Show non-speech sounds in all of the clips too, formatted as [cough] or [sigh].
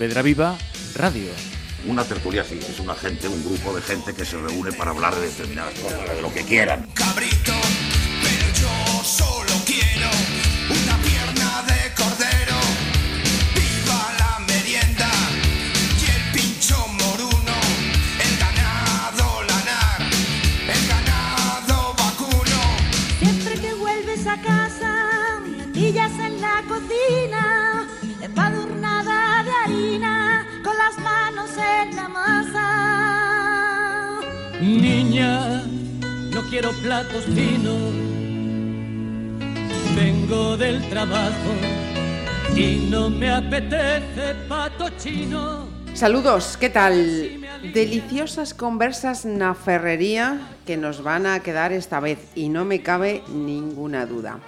Pontevedra Viva Radio. Una tertulia sí, es una gente, un grupo de gente que se reúne para hablar de determinadas cosas, de lo que quieran. Cabrito, No quiero platos finos. Vengo del trabajo y no me apetece pato chino. Saludos, ¿qué tal? Deliciosas conversas na ferrería que nos van a quedar esta vez y no me cabe ninguna duda.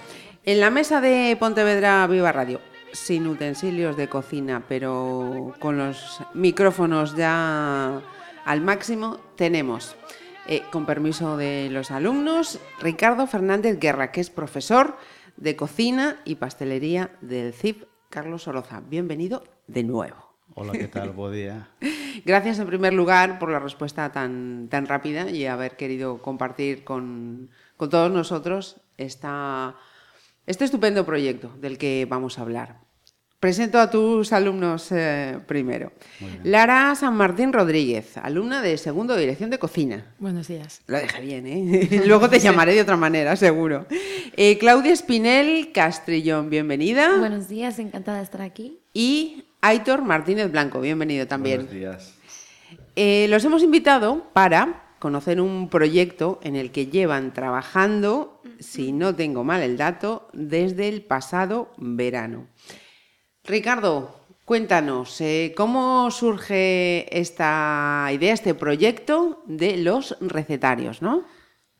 En la mesa de Pontevedra Viva Radio, sin utensilios de cocina, pero con los micrófonos ya al máximo, tenemos, eh, con permiso de los alumnos, Ricardo Fernández Guerra, que es profesor de cocina y pastelería del CIP Carlos Oroza. Bienvenido de nuevo. Hola, ¿qué tal? Buen día. [laughs] Gracias en primer lugar por la respuesta tan, tan rápida y haber querido compartir con, con todos nosotros esta, este estupendo proyecto del que vamos a hablar. Presento a tus alumnos eh, primero. Lara San Martín Rodríguez, alumna de segundo de Dirección de Cocina. Buenos días. Lo dejé bien, ¿eh? [laughs] Luego te llamaré de otra manera, seguro. Eh, Claudia Espinel Castrillón, bienvenida. Buenos días, encantada de estar aquí. Y Aitor Martínez Blanco, bienvenido también. Buenos días. Eh, los hemos invitado para conocer un proyecto en el que llevan trabajando, si no tengo mal el dato, desde el pasado verano. Ricardo, cuéntanos, eh, ¿cómo surge esta idea, este proyecto de los recetarios, no?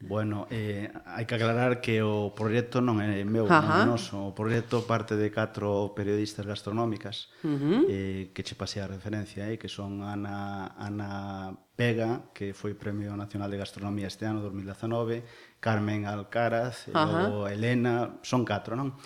Bueno, eh, hai que aclarar que o proxecto non é meu, Ajá. non é noso. O proxecto parte de catro periodistas gastronómicas uh -huh. eh, que che pasei a referencia, eh, que son Ana, Ana Pega, que foi Premio Nacional de Gastronomía este ano, 2019, Carmen Alcaraz, e logo Elena, son catro, non?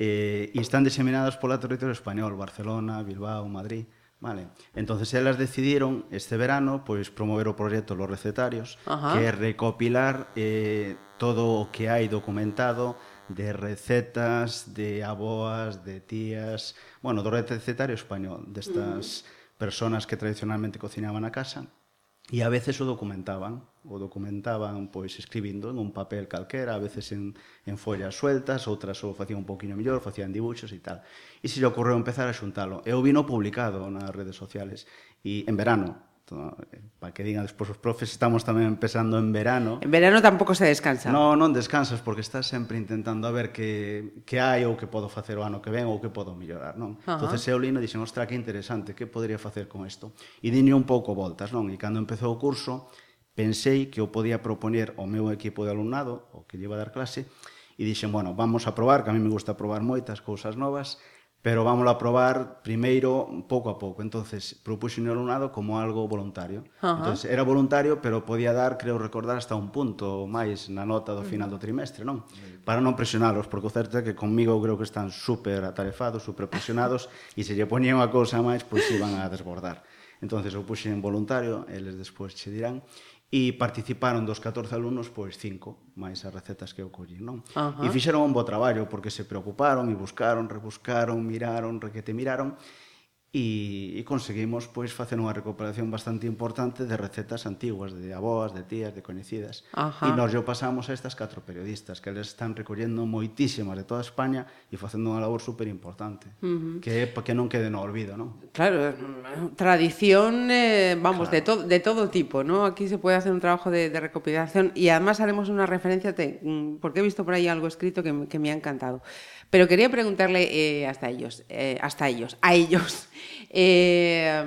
eh, e están diseminadas pola territorio español, Barcelona, Bilbao, Madrid. Vale. Entonces elas decidiron este verano pois promover o proxecto Los Recetarios, Ajá. que é recopilar eh, todo o que hai documentado de recetas de aboas, de tías, bueno, do recetario español, destas mm. personas que tradicionalmente cocinaban a casa E a veces o documentaban, o documentaban pois escribindo en un papel calquera, a veces en, en follas sueltas, outras o facían un poquinho mellor, facían dibuxos e tal. E se lle ocorreu empezar a xuntalo. Eu vino publicado nas redes sociales, e en verano, Isto, para que digan despois os profes, estamos tamén empezando en verano. En verano tampouco se descansa. No, non descansas porque estás sempre intentando a ver que, que hai ou que podo facer o ano que ven ou que podo mellorar, non? Uh -huh. Entonces eu lino e dixen, ostra, que interesante, que podría facer con isto? E dine un pouco voltas, non? E cando empezou o curso, pensei que eu podía proponer ao meu equipo de alumnado, o que lleva a dar clase, e dixen, bueno, vamos a probar, que a mí me gusta probar moitas cousas novas, pero vámoslo a probar primeiro pouco a pouco. Entonces, propuxen o alumnado como algo voluntario. Uh -huh. Entonces, era voluntario, pero podía dar, creo recordar, hasta un punto máis na nota do final do trimestre, non? Para non presionalos, porque o certo é que conmigo creo que están super atarefados, super presionados, [laughs] e se lle poñía unha cousa máis, pois iban a desbordar. Entonces, eu puxen voluntario, eles despois che dirán, e participaron dos 14 alumnos pois cinco máis as recetas que eu collín, non? Uh -huh. E fixeron un bo traballo porque se preocuparon e buscaron, rebuscaron, miraron, requete miraron e, e conseguimos pois facer unha recuperación bastante importante de recetas antiguas, de aboas, de tías, de coñecidas. Ajá. E nos yo pasamos a estas catro periodistas, que eles están recollendo moitísimas de toda España e facendo unha labor super importante, uh -huh. que que non quede no olvido, non? Claro, tradición, eh, vamos, de, to- de todo tipo, ¿no? Aquí se puede hacer un trabajo de, de recopilación y además haremos una referencia, te- mm, porque he visto por ahí algo escrito que, que me ha encantado. Pero quería preguntarle eh, hasta ellos, eh, hasta ellos, a ellos. [laughs] Eh,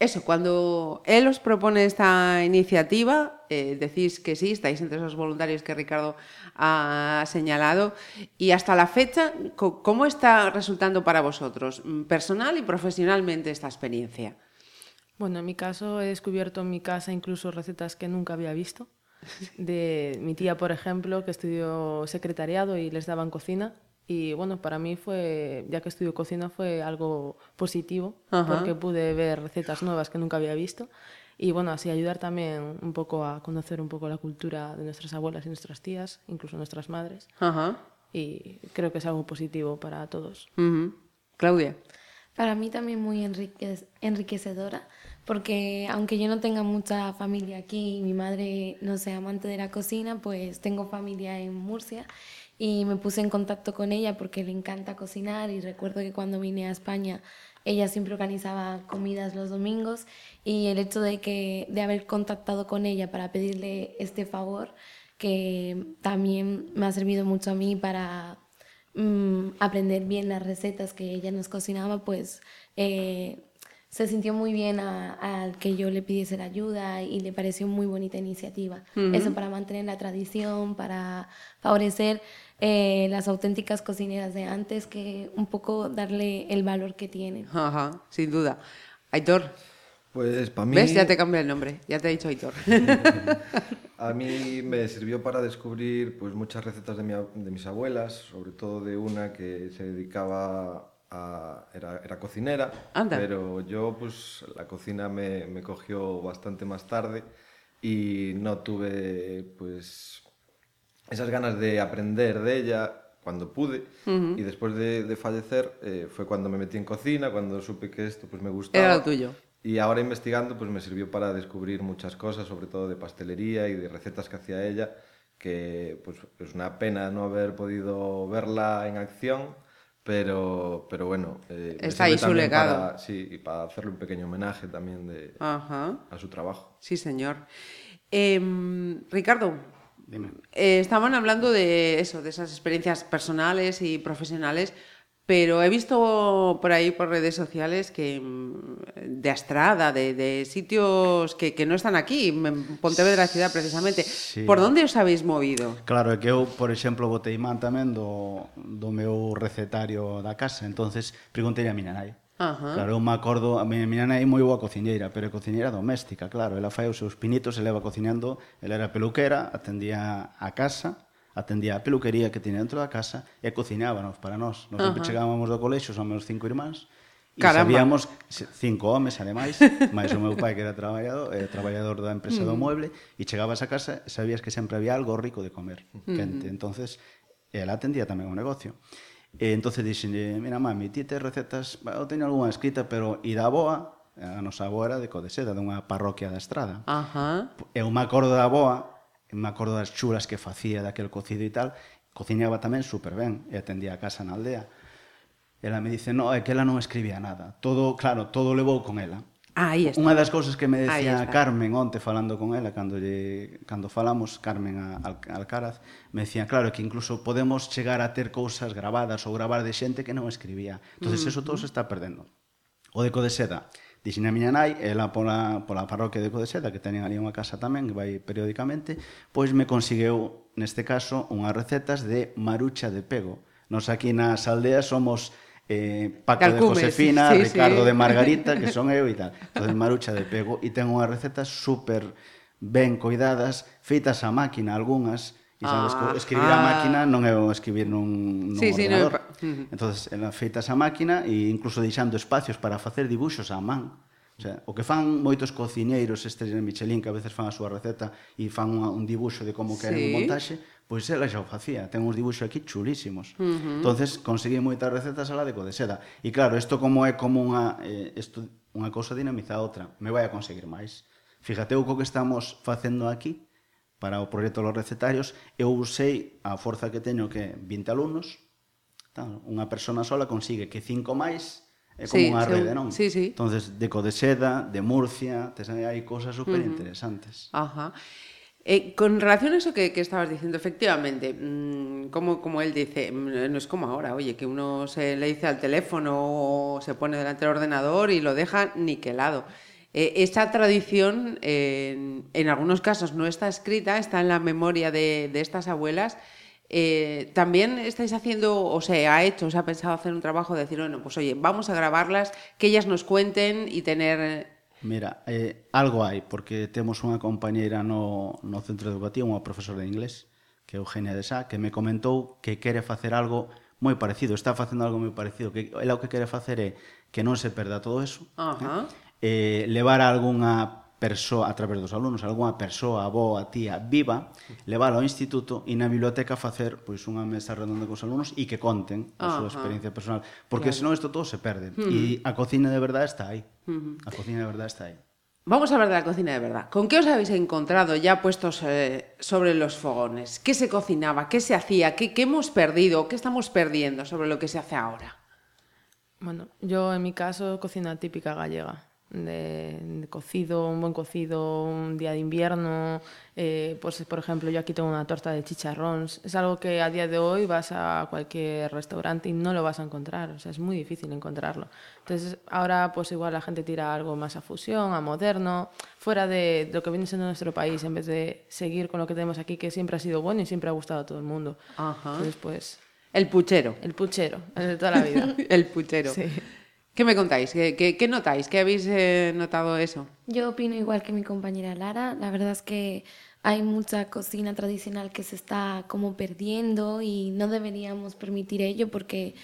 eso, cuando él os propone esta iniciativa, eh, decís que sí, estáis entre esos voluntarios que Ricardo ha señalado, y hasta la fecha, ¿cómo está resultando para vosotros, mm, personal y profesionalmente, esta experiencia? Bueno, en mi caso he descubierto en mi casa incluso recetas que nunca había visto. [laughs] De mi tía, por ejemplo, que estudió secretariado y les daban cocina Y bueno, para mí fue, ya que estudio cocina, fue algo positivo, Ajá. porque pude ver recetas nuevas que nunca había visto. Y bueno, así ayudar también un poco a conocer un poco la cultura de nuestras abuelas y nuestras tías, incluso nuestras madres. Ajá. Y creo que es algo positivo para todos. Ujú. Claudia. Para mí también muy enrique- enriquecedora, porque aunque yo no tenga mucha familia aquí y mi madre no sea amante de la cocina, pues tengo familia en Murcia y me puse en contacto con ella porque le encanta cocinar y recuerdo que cuando vine a España ella siempre organizaba comidas los domingos y el hecho de que de haber contactado con ella para pedirle este favor que también me ha servido mucho a mí para mm, aprender bien las recetas que ella nos cocinaba, pues eh, se sintió muy bien a- al que yo le pidiese la ayuda y le pareció muy bonita iniciativa. Eso para mantener la tradición, para favorecer eh, las auténticas cocineras de antes, que un poco darle el valor que tienen. Ajá, sin duda. Aitor, Pues para mí, ¿ves? Ya te cambia el nombre. Ya te he dicho Aitor. [laughs] a mí me sirvió para descubrir pues muchas recetas de, mi de mis abuelas, sobre todo de una que se dedicaba a... era, era cocinera, Anda. pero yo pues la cocina me, me cogió bastante más tarde y no tuve pues esas ganas de aprender de ella cuando pude y después de, de fallecer eh, fue cuando me metí en cocina, cuando supe que esto pues me gustaba. Era lo tuyo. Y ahora investigando pues me sirvió para descubrir muchas cosas, sobre todo de pastelería y de recetas que hacía ella, que pues es una pena no haber podido verla en acción, pero, pero bueno. eh, Está ahí su legado. Para, sí, y para hacerle un pequeño homenaje también de, Ajá. a su trabajo. Sí, señor. Em, Ricardo, Dime. eh, estaban hablando de eso, de esas experiencias personales y profesionales, Pero he visto por ahí, por redes sociales, que mm, de Astrada, de, de sitios que, que, no están aquí, en Pontevedra ciudad precisamente. Sí. Por onde os habéis movido? Claro, é que eu, por exemplo, botei man tamén do, do meu recetario da casa. entonces preguntei a miña nai. Ajá. Claro, eu me acordo, a miña, miña nai é moi boa cociñeira, pero é cociñeira doméstica, claro. Ela fai os seus pinitos, eleva cocinando, ela era peluquera, atendía a casa, atendía a peluquería que tiña dentro da casa e cociñábanos para nós. Nos sempre chegábamos do colexo, son meus cinco irmáns, e Caramba. sabíamos cinco homes ademais, máis o meu pai que era traballador, eh, traballador da empresa mm. do mueble e chegabas a casa e sabías que sempre había algo rico de comer, mm-hmm. mm. quente. Entonces, ela atendía tamén o negocio. E entonces dixen, mira mami, ti te recetas, eu teño algunha escrita, pero e da boa, a nosa boa era de Codeseda, dunha parroquia da Estrada. Ajá. Eu me acordo da boa, me acordo das chulas que facía daquel cocido e tal, cociñaba tamén super ben e atendía a casa na aldea. Ela me dice, no, é que ela non escribía nada. Todo, claro, todo levou con ela. Ah, aí está. Unha das cousas que me decía Carmen onte falando con ela, cando, lle, cando falamos, Carmen a, a Alcaraz, me decía, claro, que incluso podemos chegar a ter cousas grabadas ou gravar de xente que non escribía. entonces eso todo se está perdendo. O de Codeseda, de seda Dixen a miña nai, ela pola, pola parroquia de Codeseda, que teñen ali unha casa tamén, que vai periódicamente, pois me conseguiu, neste caso, unhas recetas de marucha de pego. Nos aquí nas aldeas somos eh, Paco Calcumes, de Josefina, sí, Ricardo sí. de Margarita, que [laughs] son eu e tal. Entón, marucha de pego, e ten unhas recetas super ben coidadas, feitas a máquina algunhas, sabemos ah, que escribir ah. a máquina non é o escribir nun, nun sí, ordenador. Sí, no, é... Entón, ela feitas a máquina e incluso deixando espacios para facer dibuxos á man. O, sea, o que fan moitos cociñeiros estrella Michelin que a veces fan a súa receta e fan unha, un dibuxo de como queren sí. o montaxe, pois ela xa o facía. Ten uns dibuxos aquí chulísimos. Uh -huh. Entonces conseguí moitas recetas a la de codeseda. E claro, isto como é como unha eh, isto, unha cousa dinamiza a outra. Me vai a conseguir máis. Fíjate o co que estamos facendo aquí, para o proxecto Los Recetarios, eu usei a forza que teño que 20 alumnos, tal, unha persona sola consigue que cinco máis é como Sí, unha rede, non? sí, sí. Entonces, de Codeseda, de Murcia, tes, hai cousas super interesantes. Ajá. Eh, con relación a eso que, que estabas diciendo, efectivamente, mm, como, como él dice, mm, no es como ahora, oye, que uno se le dice al teléfono o se pone delante del ordenador y lo deja niquelado. Eh, esa tradición, eh, en, en algunos casos, no está escrita, está en la memoria de, de estas abuelas. Eh, También estáis haciendo, o se ha hecho, o se ha pensado hacer un trabajo de decir, bueno, pues oye, vamos a grabarlas, que ellas nos cuenten y tener Mira, eh, algo hai, porque temos unha compañeira no, no centro educativo, unha profesora de inglés, que é Eugenia de Sá, que me comentou que quere facer algo moi parecido, está facendo algo moi parecido, que ela o que quere facer é que non se perda todo eso, Ajá. eh, eh, levar a algunha persoa, a través dos alumnos, algunha persoa, avó, a tía, viva, levar ao instituto e na biblioteca facer pois unha mesa redonda cos alumnos e que conten a súa experiencia personal. Porque claro. senón isto todo se perde. Uh -huh. E a cocina de verdade está aí. Uh -huh. A cocina de verdade está aí. Vamos a hablar de la cocina de verdad. ¿Con qué os habéis encontrado ya puestos eh, sobre los fogones? ¿Qué se cocinaba? ¿Qué se hacía? ¿Qué, ¿Qué, hemos perdido? ¿Qué estamos perdiendo sobre lo que se hace ahora? Bueno, yo en mi caso cocina típica gallega. De, de cocido, un buen cocido, un día de invierno. eh, pues, por ejemplo, yo aquí tengo una torta de chicharrón. Es algo que a día de hoy vas a cualquier restaurante y no lo vas a encontrar. O sea, es muy difícil encontrarlo. Entonces, ahora pues igual la gente tira algo más a fusión, a moderno, fuera de lo que viene siendo nuestro país, en vez de seguir con lo que tenemos aquí, que siempre ha sido bueno y siempre ha gustado a todo el mundo. Ajá. Entonces, pues, El puchero. el puchero, el de toda la vida. [laughs] El puchero. Sí. ¿Qué me contáis? ¿Qué, qué, qué notáis? ¿Qué habéis eh, notado eso? Yo opino igual que mi compañera Lara. La verdad es que hay mucha cocina tradicional que se está como perdiendo y no deberíamos permitir ello porque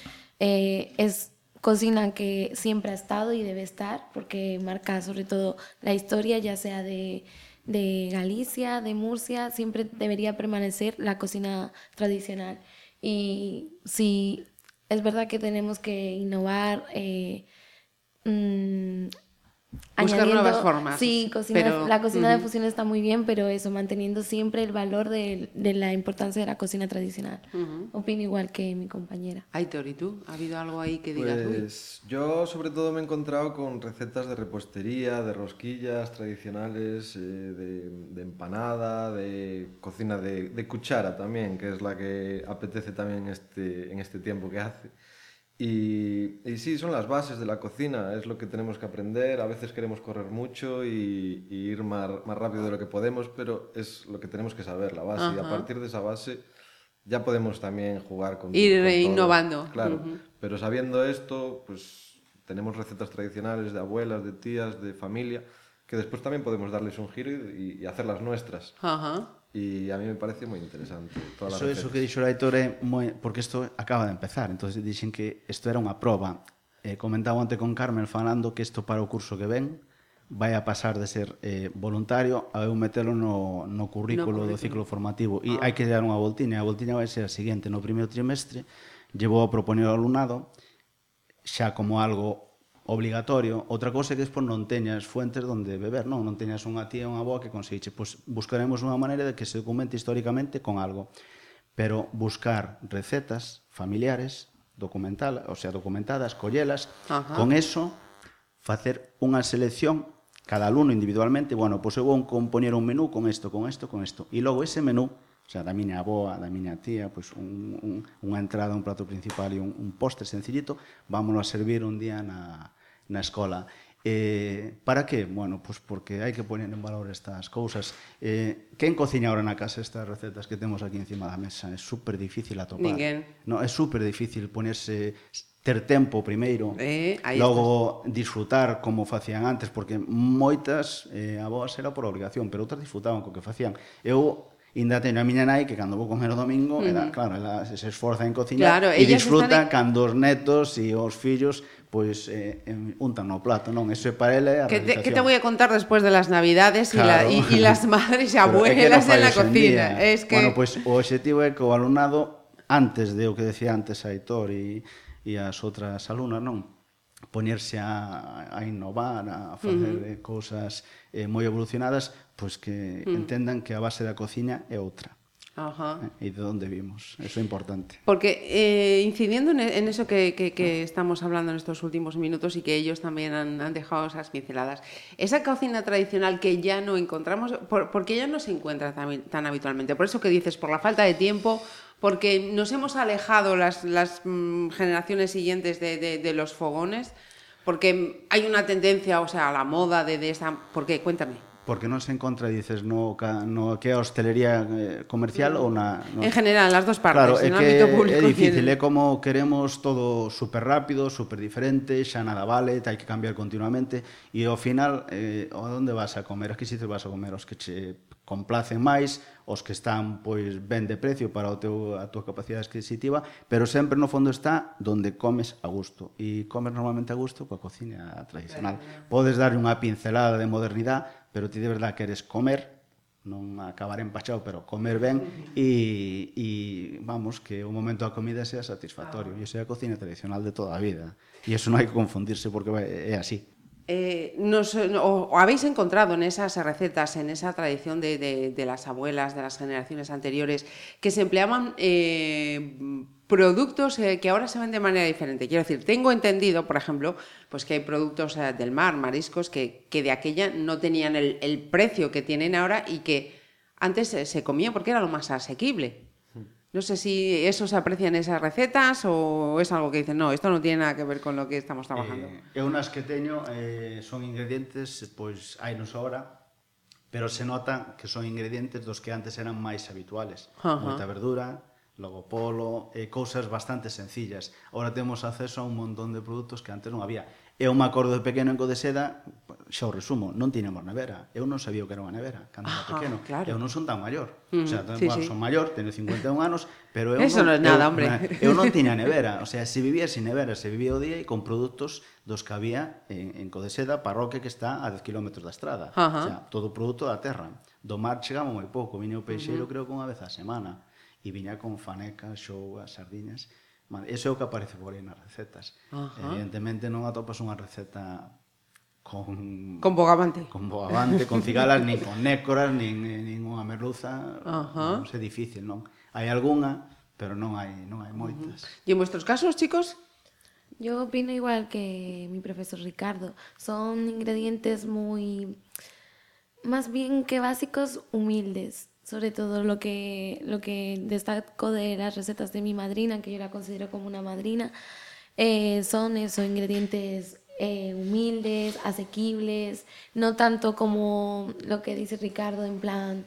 eh, es cocina que siempre ha estado y debe estar porque marca sobre todo la historia, ya sea de, de Galicia, de Murcia, siempre debería permanecer la cocina tradicional. Y si es verdad que tenemos que innovar. eh, mm, Buscar nuevas formas, Sí, cocina- pero- la cocina de ujú. fusión está muy bien, pero eso, manteniendo siempre el valor de, de la importancia de la cocina tradicional. Opino igual que mi compañera. Aitor, ¿y tú? ¿Ha habido algo ahí que digas? "Uy"? Pues yo sobre todo me he encontrado con recetas de repostería, de rosquillas tradicionales, eh, de, de empanada, de cocina de, de cuchara también, que es la que apetece también este, en este tiempo que hace. Y, y sí, son las bases de la cocina, es lo que tenemos que aprender. A veces queremos correr mucho y, y ir más, más rápido de lo que podemos, pero es lo que tenemos que saber, la base. Y a Ajá. partir de esa base ya podemos también jugar con Ir, con eh, todo. innovando. Claro, Ujú. pero sabiendo esto, pues tenemos recetas tradicionales de abuelas, de tías, de familia, que después también podemos darles un giro y, y hacerlas nuestras. Ajá. E a mí me parece moi interesante. Toda eso, eso que dixo o Aitor é moi... Porque isto acaba de empezar, entonces dixen que isto era unha proba. Eh, comentaba ante con Carmen falando que isto para o curso que ven vai a pasar de ser eh, voluntario a eu metelo no, no currículo no currículo. do ciclo formativo e ah. hai que dar unha voltiña a voltiña vai ser a seguinte no primeiro trimestre llevou a proponer ao alumnado xa como algo obligatorio. Outra cousa é que despois non teñas fuentes onde beber, non, non teñas unha tía ou unha boa que conseguiche, pois buscaremos unha maneira de que se documente históricamente con algo. Pero buscar recetas familiares, documental, o sea, documentadas, collelas, Ajá. con eso facer unha selección cada alumno individualmente, bueno, pois eu vou compoñer un menú con isto, con isto, con isto. E logo ese menú, o sea, da miña aboa, da miña tía, pois un, un, unha entrada, un plato principal e un, un postre sencillito, vámonos a servir un día na, na escola. Eh, para que? Bueno, pois porque hai que poñer en valor estas cousas. Eh, quen cociña ahora na casa estas recetas que temos aquí encima da mesa? É super difícil atopar. Ninguén. No, é super difícil ponerse ter tempo primeiro, eh, logo estás. disfrutar como facían antes, porque moitas eh, aboas era por obligación, pero outras disfrutaban co que facían. Eu Inda teño a miña nai que cando vou comer o domingo, era, claro, ela se esforza en cociñar claro, e disfruta están... En... cando os netos e os fillos pois eh, untan no plato, non? Eso é para ela é a que te, que te voy a contar despois de las navidades e claro. la, y, y las madres e abuelas é que en la cocina. Es que... Bueno, pois pues, o objetivo é que o alumnado, antes de o que decía antes Aitor e, e as outras alumnas, non? poñerse a, a innovar, a facer uh -huh. Eh, cousas eh, moi evolucionadas, pois que uh -huh. entendan que a base da cociña é outra. Ajá. E de onde vimos, eso é importante. Porque eh, incidiendo en, en eso que, que- que estamos hablando en estos últimos minutos y que ellos también han, han dejado esas pinceladas, esa cocina tradicional que ya no encontramos, por, porque ya no se encuentra tan, tan habitualmente, por eso que dices, por la falta de tiempo, porque nos hemos alejado las, las mm, generaciones siguientes de, de- de los fogones, porque hay una tendencia, o sea, a la moda de, de esa... ¿Por qué? Cuéntame. Porque non se encontra, dices, no, no que a hostelería eh, comercial mm. ou na... No... En general, as dos partes, claro, é no que ámbito público. É difícil, é como queremos todo super rápido, super diferente, xa nada vale, hai que cambiar continuamente, e ao final, eh, a onde vas a comer? Aquí que te vas a comer? Os que che complacen máis, os que están pois ben de precio para o teu, a túa capacidade adquisitiva, pero sempre no fondo está donde comes a gusto. E comes normalmente a gusto coa cocina tradicional. Podes darlle unha pincelada de modernidade, pero ti de verdad queres comer, non acabar empachado, pero comer ben e, e vamos, que o momento da comida sea satisfactorio. E esa é a cocina tradicional de toda a vida. E eso non hai que confundirse porque é así. Eh, habéis encontrado en esas recetas, en esa tradición de, las abuelas, de las generaciones anteriores, que se empleaban eh, productos eh, que ahora se ven de manera diferente. Quiero decir, tengo entendido, por ejemplo, pues que hay productos eh, del mar, mariscos, que, de aquella no tenían el, precio que tienen ahora y que antes se, se comía porque era lo más asequible. No sé si eso se aprecia en esas recetas o es algo que dicen, no, isto non tiene nada que ver con lo que estamos trabajando. Eh, eu nas que teño eh, son ingredientes, pois hai nos ahora, pero se nota que son ingredientes dos que antes eran máis habituales. Uh -huh. Moita verdura, logo polo, e eh, cousas bastante sencillas. Ahora temos acceso a un montón de produtos que antes non había. Eu me acordo de pequeno en Codeseda, xa o resumo, non tiñamos nevera. Eu non sabía o que era unha nevera cando era ah, pequeno. Claro. Eu non son tan maior. Mm, o mm-hmm. sea, tamén, sí, bueno, sí. son maior, teño 51 anos, pero eu Eso non, non é nada, eu, hombre. [laughs] Eu non tiña nevera. O sea, se vivía sin nevera, se vivía o día e con produtos dos que había en, en Codeseda, parroquia que está a 10 km da estrada. Ajá. O sea, todo produto da terra. Do mar chegamos moi pouco. Viña o peixeiro, uh -huh. creo, que unha vez a semana. E viña con faneca, xouga, sardiñas Man, eso é o que aparece por aí nas recetas. Ajá. Evidentemente non atopas unha receta con Con bogavante. con bogavante, con cigalas, nin con nécoras, nin, nin unha merluza. Ajá. Non é difícil, non? Hai algunha, pero non hai non hai moitas. ¿Y en vuestros casos, chicos? Yo opino igual que mi profesor Ricardo. Son ingredientes muy, más bien que básicos, humildes. Sobre todo lo que, lo que destaco de las recetas de mi madrina, que yo la considero como una madrina, eh, son esos ingredientes eh, humildes, asequibles, no tanto como lo que dice Ricardo, en plan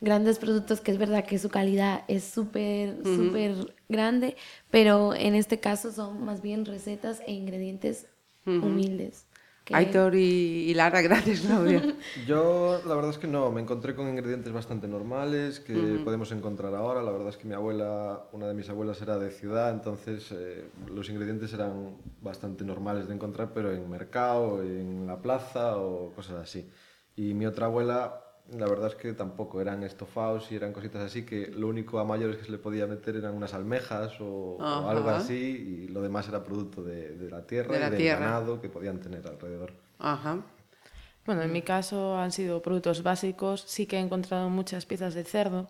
grandes productos, que es verdad que su calidad es súper, súper grande, pero en este caso son más bien recetas e ingredientes humildes. Que- Aitor y, y Lara, [laughs] gracias, Claudia. Yo la verdad es que no, me encontré con ingredientes bastante normales que podemos encontrar ahora. La verdad es que mi abuela, una de mis abuelas era de ciudad, entonces eh, los ingredientes eran bastante normales de encontrar, pero en mercado, en la plaza o cosas así. Y mi otra abuela, la verdad es que tampoco, eran estofados y eran cositas así que lo único a mayores que se le podía meter eran unas almejas o, o algo así y lo demás era producto de, de la tierra De y la del tierra. ganado que podían tener alrededor. Ajá. Bueno, en mi caso han sido productos básicos. Sí que he encontrado muchas piezas de cerdo,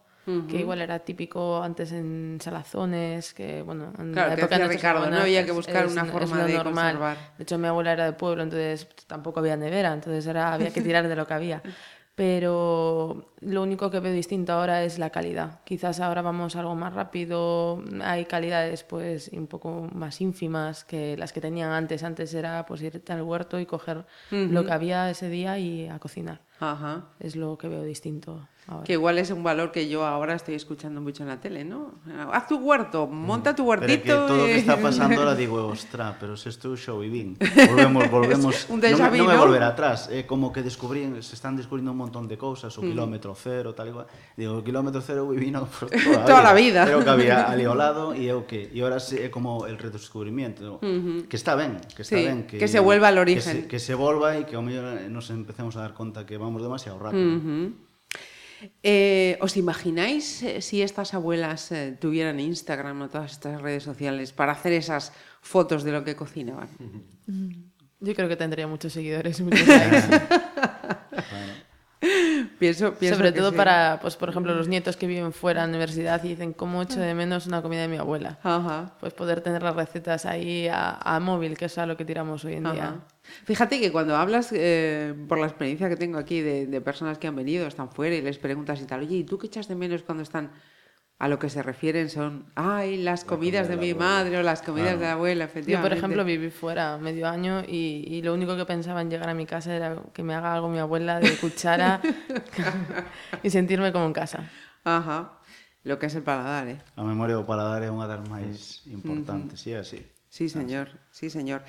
que igual era típico antes en salazones, que bueno, en Claro, la que época Ricardo, ¿no? Había que buscar es- una es forma lo de normal. conservar. De hecho, mi abuela era de pueblo, entonces tampoco había nevera, entonces era, había que tirar de lo que había. [laughs] Pero lo único que veo distinto ahora es la calidad. Quizás ahora vamos algo más rápido, hay calidades pues un poco más ínfimas que las que tenían antes. Antes era pues irte al huerto y coger lo que había ese día y a cocinar. Ajá. Es lo que veo distinto ahora. Que igual es un valor que yo ahora estoy escuchando mucho en la tele, ¿no? Haz tu huerto, monta tu Pero huertito. que todo o que y- está pasando ahora digo, [laughs] ostra, pero se estou xa o vivín. Volvemos, volvemos. Un déjà vu, non é ¿no? volver atrás, é como que descubrín, se están descubrindo un montón de cousas, o kilómetro cero, tal igual. Digo, kilómetro cero vivino por [laughs] toda, Toda la vida. Pero que había [laughs] ali ao lado e eu que e ahora é como el redescubrimiento, que está ben, que está Sí, ben, que se vuelva al origen. Que se, que se volva e que ao mellor nos empecemos a dar conta que vamos demasiado rápido. Eh, ¿Os imagináis eh, si estas abuelas eh, tuvieran Instagram o todas estas redes sociales para hacer esas fotos de lo que cocinaban? Yo creo que tendría muchos seguidores y [laughs] muchos likes. Pienso, pienso Sobre todo sí. para, pues por ejemplo, los nietos que viven fuera de la universidad y dicen, ¿cómo echo de menos una comida de mi abuela? Ajá. Pues poder tener las recetas ahí a, a móvil, que es a lo que tiramos hoy en día. Fíjate que cuando hablas, eh, por la experiencia que tengo aquí de, de personas que han venido, están fuera y les preguntas y tal, oye, ¿y tú qué echas de menos cuando están? A lo que se refieren son, ay, las comidas de, mi madre o las comidas de la abuela, Yo, efectivamente. por ejemplo, viví fuera medio año y, y lo único que pensaba en llegar a mi casa era que me haga algo mi abuela de cuchara [laughs] y sentirme como en casa. Ajá. Lo que es el paladar, ¿eh? A memoria do paladar é unha das máis importantes, sí, así. Sí, señor, sí, señor.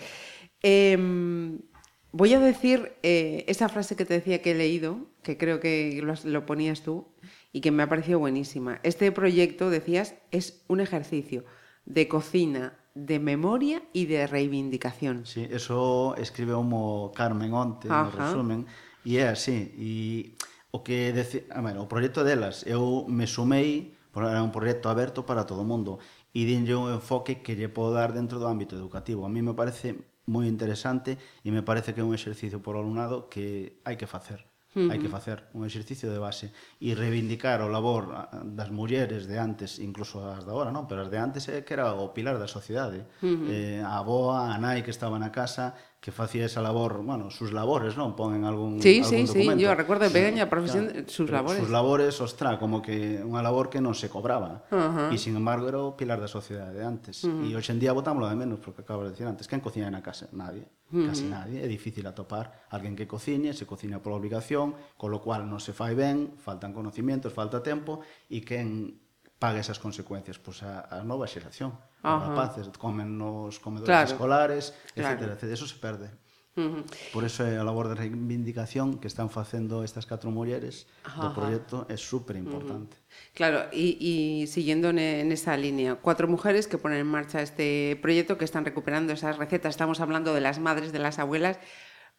Em, Voy a decir eh, esa frase que te decía que he leído, que creo que lo, lo, ponías tú y que me ha parecido buenísima. Este proyecto, decías, es un ejercicio de cocina, de memoria y de reivindicación. Sí, eso escribe como Carmen Onte, Ajá. no resumen, e é así. E o que deci... a ver, o proxecto delas, eu me sumei, era un proxecto aberto para todo o mundo, e dinlle un enfoque que lle podo dar dentro do ámbito educativo. A mí me parece moi interesante e me parece que é un exercicio por alumnado que hai que facer. Uh -huh. Hai que facer un exercicio de base e reivindicar o labor das mulleres de antes, incluso as de agora, non? pero as de antes é que era o pilar da sociedade. Uh -huh. eh, a aboa, a nai que estaba na casa, que facía esa labor, bueno, sus labores, non? Pon en algún, sí, algún sí, documento. Sí, sí, eu recuerdo de pequeña profesión, claro, sus labores. Sus labores, ostra, como que unha labor que non se cobraba. Uh -huh. E, sin embargo, era o pilar da sociedade de antes. Uh -huh. E hoxe en día botámoslo de menos, porque acabo de decir antes, quen cocina na casa? Nadie. Uh -huh. Casi nadie. É difícil atopar alguén que cocine, se cocina por obligación, con lo cual non se fai ben, faltan conocimientos, falta tempo, e quen paga esas consecuencias? Pois a, a nova xeración. Os Ajá. rapaces comen nos comedores Claro. escolares, Claro. etcétera, etcétera. Eso se perde. Por eso a labor de reivindicación que están facendo estas catro mulleres do Ajá. proxecto é super importante. Claro, y, y siguiendo en, en esa línea, cuatro mujeres que ponen en marcha este proyecto, que están recuperando esas recetas. Estamos hablando de las madres, de las abuelas,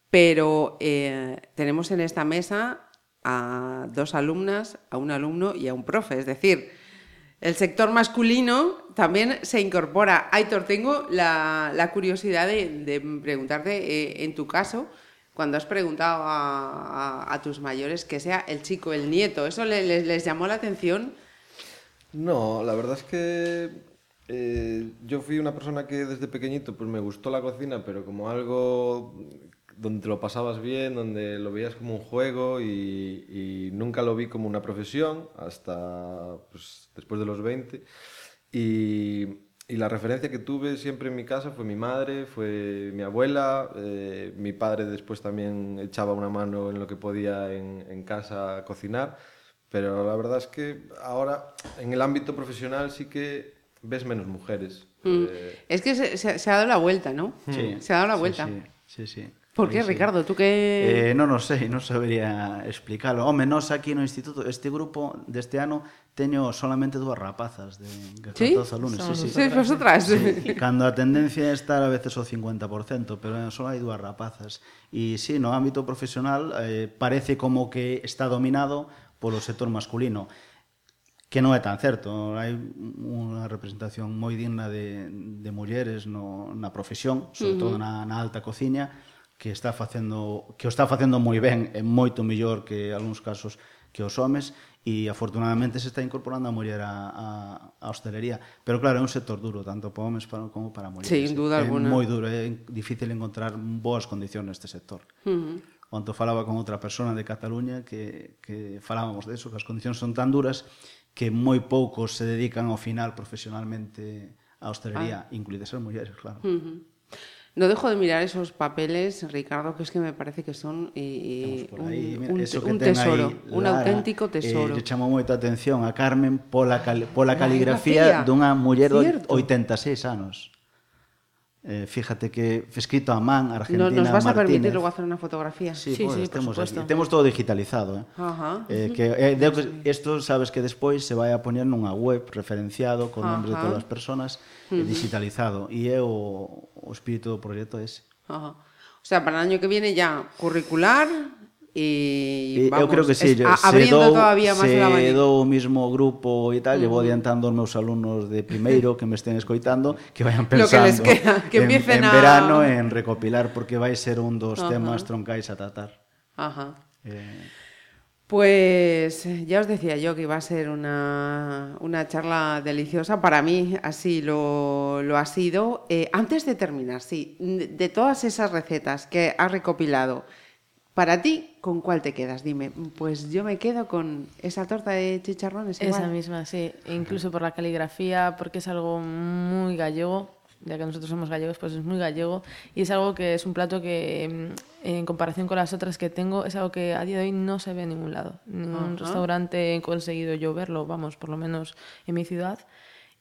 pero eh, tenemos en esta mesa a dos alumnas, a un alumno y a un profe. Es decir, el sector masculino también se incorpora. Aitor, tengo la, curiosidad de, preguntarte, eh, en tu caso, cuando has preguntado a, tus mayores que sea el chico, el nieto, ¿eso le- les, les llamó la atención? No, la verdad es que eh, yo fui una persona que desde pequeñito pues me gustó la cocina, pero como algo donde te lo pasabas bien, donde lo veías como un juego y, y nunca lo vi como una profesión hasta pues, después de los 20. Y, y la referencia que tuve siempre en mi casa fue mi madre, fue mi abuela, eh, mi padre después también echaba una mano en lo que podía en, en casa a cocinar, pero la verdad es que ahora en el ámbito profesional sí que ves menos mujeres. Eh, Es que se, se- se ha dado la vuelta, ¿no? Se ha dado la sí, vuelta. Sí, sí, sí. Por que, sí. Ricardo, tú que... Eh, non o sei, non sabería explicarlo. Home, nós aquí no instituto, este grupo deste ano, teño solamente dúas rapazas de 14 ¿Sí? alunos. Sí, sí. sí, vosotras. Sí. Cando a tendencia é estar a veces o 50%, pero só hai dúas rapazas. E sí, no ámbito profesional eh, parece como que está dominado polo sector masculino que non é tan certo. Hai unha representación moi digna de, de mulleres no, na profesión, sobre uh -huh. todo na, na alta cociña, que está facendo que o está facendo moi ben é moito mellor que algúns casos que os homes e afortunadamente se está incorporando a muller a, a, a hostelería pero claro, é un sector duro tanto para homes para, como para mulleres sí, sin duda é alguna. moi duro, é difícil encontrar boas condicións neste sector uh -huh. Onto falaba con outra persona de Cataluña que, que falábamos de eso, que as condicións son tan duras que moi poucos se dedican ao final profesionalmente á hostelería, ah. incluídas as mulleres, claro. Uh -huh. No dejo de mirar esos papeles, Ricardo, que es que me parece que son eh, ahí, un, mira, eso un, que un tesoro, ahí, un Lara, auténtico eh, tesoro. Eh, chamo moita atención a Carmen pola, cal, pola caligrafía dunha muller de 86 anos. Eh, fíjate que escrito a man Argentina Nos vas Martínez. a permitir luego hacer una fotografía. Sí, sí, pues, sí temos, por aquí, temos todo digitalizado, eh? Ajá. Eh, que eh, esto sabes que despois se vai a poñer nunha web referenciado con Ajá. nombres de todas as persoas e digitalizado e é o, o espírito do proxecto ese. Ajá. O sea, para o año que viene ya curricular, E vamos, eu creo que sí, es- a- se abriendo dou, todavía más se el abanico. dou o mismo grupo e tal, llevo adiantando aos meus alumnos de primeiro que me estén escoitando que vayan Lo que pensando les queda, que en, empiecen en a- verano en recopilar porque vai ser un dos temas troncais a tratar. Ajá. Eh, Pues ya os decía yo que iba a ser una, una charla deliciosa. Para mí así lo, lo ha sido. Eh, antes de terminar, sí, de de todas esas recetas que has recopilado, Para ti, ¿con cuál te quedas? Dime, pues yo me quedo con esa torta de chicharrones. Igual. Esa misma, sí. E incluso por la caligrafía, porque es algo muy gallego, ya que nosotros somos gallegos, pues es muy gallego. Y es algo que es un plato que, mm, en comparación con las otras que tengo, es algo que a día de hoy no se ve en ningún lado. Ningún Ajá. restaurante he conseguido yo verlo, vamos, por lo menos en mi ciudad.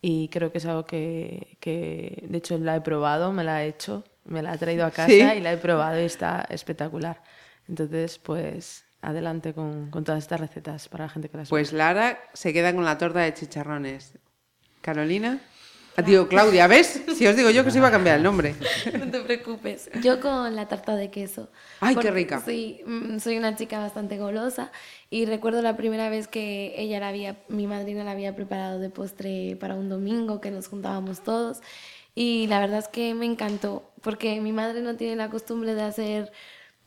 Y creo que es algo que, que, de hecho, la he probado, me la he hecho, me la he traído a [laughs] casa ¿Sí? y la he probado y está espectacular. Entonces, pues, adelante con, con todas estas recetas para la gente que las Pues Lara se queda con la torta de chicharrones. Carolina. Ah, Digo, Claudia, ¿ves? Si os digo yo que se iba a cambiar el nombre. [laughs] No te preocupes. Yo con la tarta de queso. Ay, qué rica. Sí, mm, soy una chica bastante golosa y recuerdo la primera vez que ella la había, mi madrina la había preparado de postre para un domingo que nos juntábamos todos y la verdad es que me encantó porque mi madre no tiene la costumbre de hacer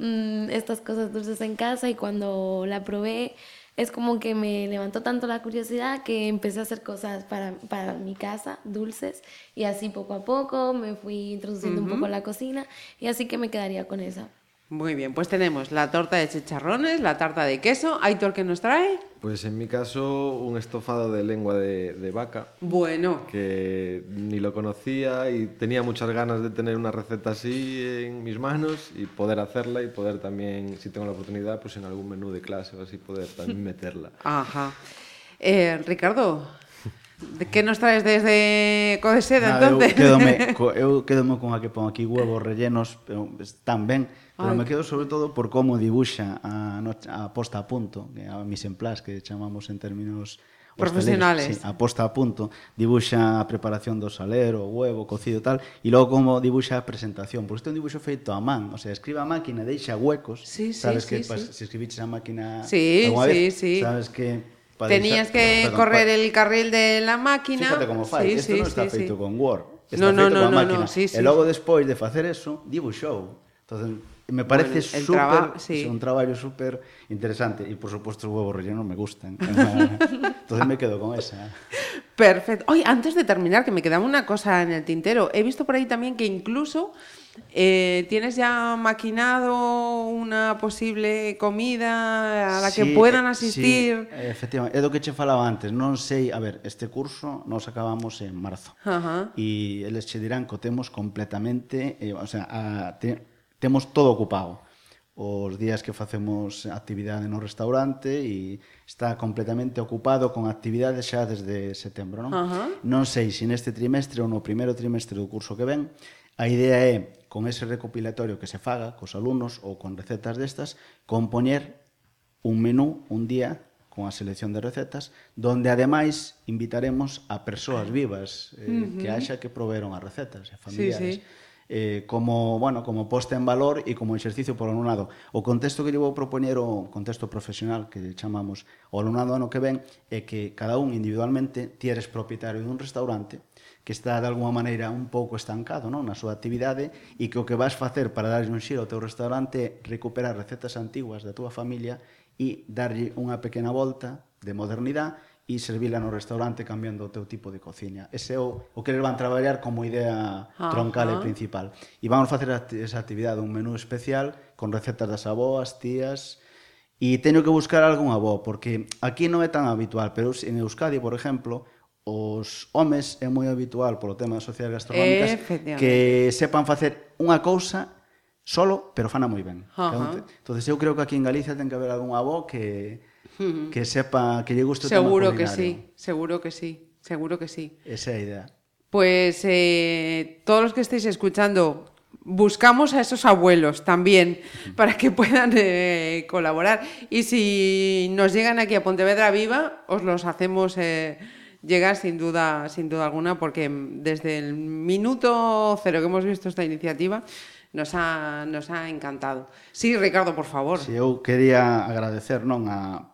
mm, estas cosas dulces en casa y cuando la probé es como que me levantó tanto la curiosidad que empecé a hacer cosas para, para mi casa, dulces, y así poco a poco me fui introduciendo un poco en la cocina y así que me quedaría con esa. Muy bien, pues tenemos la torta de chicharrones, la tarta de queso. Aitor, ¿qué nos trae? Pues en mi caso, un estofado de lengua de, de vaca, Bueno, que ni lo conocía y tenía muchas ganas de tener una receta así en mis manos y poder hacerla y poder también, si tengo la oportunidad, pues en algún menú de clase o así, poder también [laughs] meterla. ajá. Eh, Ricardo, ¿de ¿qué nos traes desde Codeseda entonces? Eu quedome, [laughs] co, eu quedome con a que pon aquí huevos rellenos, pero están ben, Pero Ay. me quedo sobre todo por como dibuxa a, a posta a punto, que a mis en plas que chamamos en términos profesionales. Sí, a posta a punto, dibuxa a preparación do salero, o huevo, cocido tal, e logo como dibuxa a presentación. Porque este é un dibuixo feito a man, o sea, escribe a máquina, deixa huecos, sí, sí, sabes sí, que sí. Se escribiches a máquina sí, sí, vez, sí. sabes que Tenías deixar, que perdón, correr pa, el carril de la máquina. Fíjate como fai, sí, isto sí, non está sí, feito sí. con Word, está no, feito no, no, coa no, máquina. No, sí, sí. E logo despois de facer eso, dibuxou. Entonces, me parece Bueno, súper, traba- sí. es un traballo súper interesante e por supuesto os huevos rellenos me gustan. [laughs] Entonces me quedo con esa. Perfecto. Oye, antes de terminar, que me quedaba una cosa en el tintero. He visto por ahí también que incluso eh, tienes ya maquinado una posible comida a la que puedan eh, asistir. Sí, efectivamente, é do que che falaba antes, non sei, a ver, este curso nos acabamos en marzo. Ajá. E eles che dirán que o temos completamente, eh, o sea, a, te, temos todo ocupado os días que facemos actividade no restaurante e está completamente ocupado con actividades xa desde setembro, non? Uh -huh. Non sei se neste trimestre ou no primeiro trimestre do curso que ven, a idea é con ese recopilatorio que se faga cos alumnos ou con recetas destas, compoñer un menú un día con a selección de recetas, donde ademais invitaremos a persoas vivas eh, uh -huh. que haxa que proveron as recetas, e familiares. Sí, sí eh, como, bueno, como posta en valor e como exercicio por alumnado. O contexto que lle vou propoñer o contexto profesional que chamamos o alumnado ano que ven é que cada un individualmente ti eres propietario dun restaurante que está de alguma maneira un pouco estancado non? na súa actividade e que o que vas facer para darlle un xiro ao teu restaurante é recuperar recetas antiguas da túa familia e darlle unha pequena volta de modernidade e servila no restaurante cambiando o teu tipo de cociña. Ese é o, o que eles van traballar como idea Ajá. troncal e principal. E vamos facer esa actividade, un menú especial con recetas das aboas, tías, e teño que buscar algún avó, porque aquí non é tan habitual, pero en Euskadi, por exemplo, os homes é moi habitual polo tema das sociedades gastronómicas que sepan facer unha cousa solo, pero fana moi ben. Uh. Entón, eu creo que aquí en Galicia ten que haber algún avó que que sepa que lle guste Seguro que sí, seguro que sí, seguro que sí. Esa idea. Pues eh, todos los que estéis escuchando, buscamos a esos abuelos también para que puedan eh, colaborar. Y si nos llegan aquí a Pontevedra Viva, os los hacemos eh, llegar sin duda, sin duda alguna, porque desde el minuto cero que hemos visto esta iniciativa nos ha, nos ha encantado. Sí, Ricardo, por favor. Si eu quería agradecer non a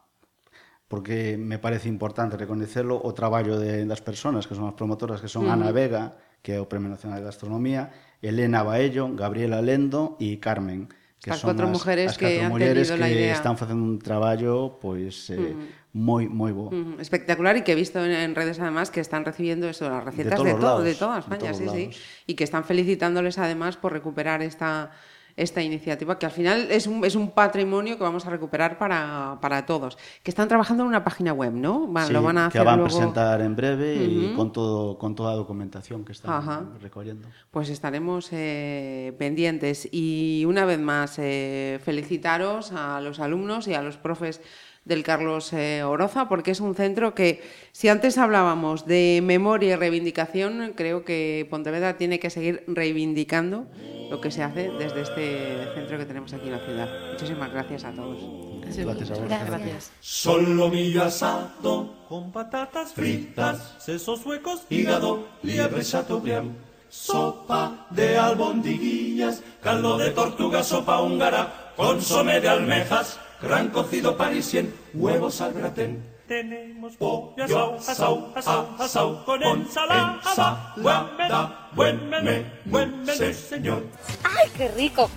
porque me parece importante recoñecelo o traballo de, das persoas que son as promotoras que son. Ana Vega, que é o Premio Nacional de Gastronomía, Elena Baello, Gabriela Lendo e Carmen, que as son as, mujeres as que catro mulleres que idea. están facendo un traballo pois eh, moi moi bo. Uh. Espectacular e que he visto en, en redes además que están recibiendo eso, las recetas de, de todo, lados, de toda España, de sí, lados. sí, y que están felicitándoles además por recuperar esta esta iniciativa, que al final es un, es un patrimonio que vamos a recuperar para, para todos. Que están trabajando en una página web, ¿no? Va- Sí, lo van a que hacer van a presentar en breve y Ujú. con, todo, con toda la documentación que están Ajá. recogiendo. Pues estaremos eh, pendientes y una vez más eh, felicitaros a los alumnos y a los profes del Carlos eh, Oroza porque es un centro que si antes hablábamos de memoria y reivindicación creo que Pontevedra tiene que seguir reivindicando lo que se hace desde este centro que tenemos aquí en la ciudad. Muchísimas gracias a todos. Gracias a. Gracias. Solomillo asado con patatas fritas, sesos huecos, hígado, liebre chateaubriand, sopa de albondiguillas, caldo de tortuga, sopa húngara, consomé de almejas, gran cocido parisien, huevos al gratén. Tenemos pollo asau, asau, asau, asau, con ensalada, buen menú, buen menú, buen menú, señor. ¡Ay, qué rico!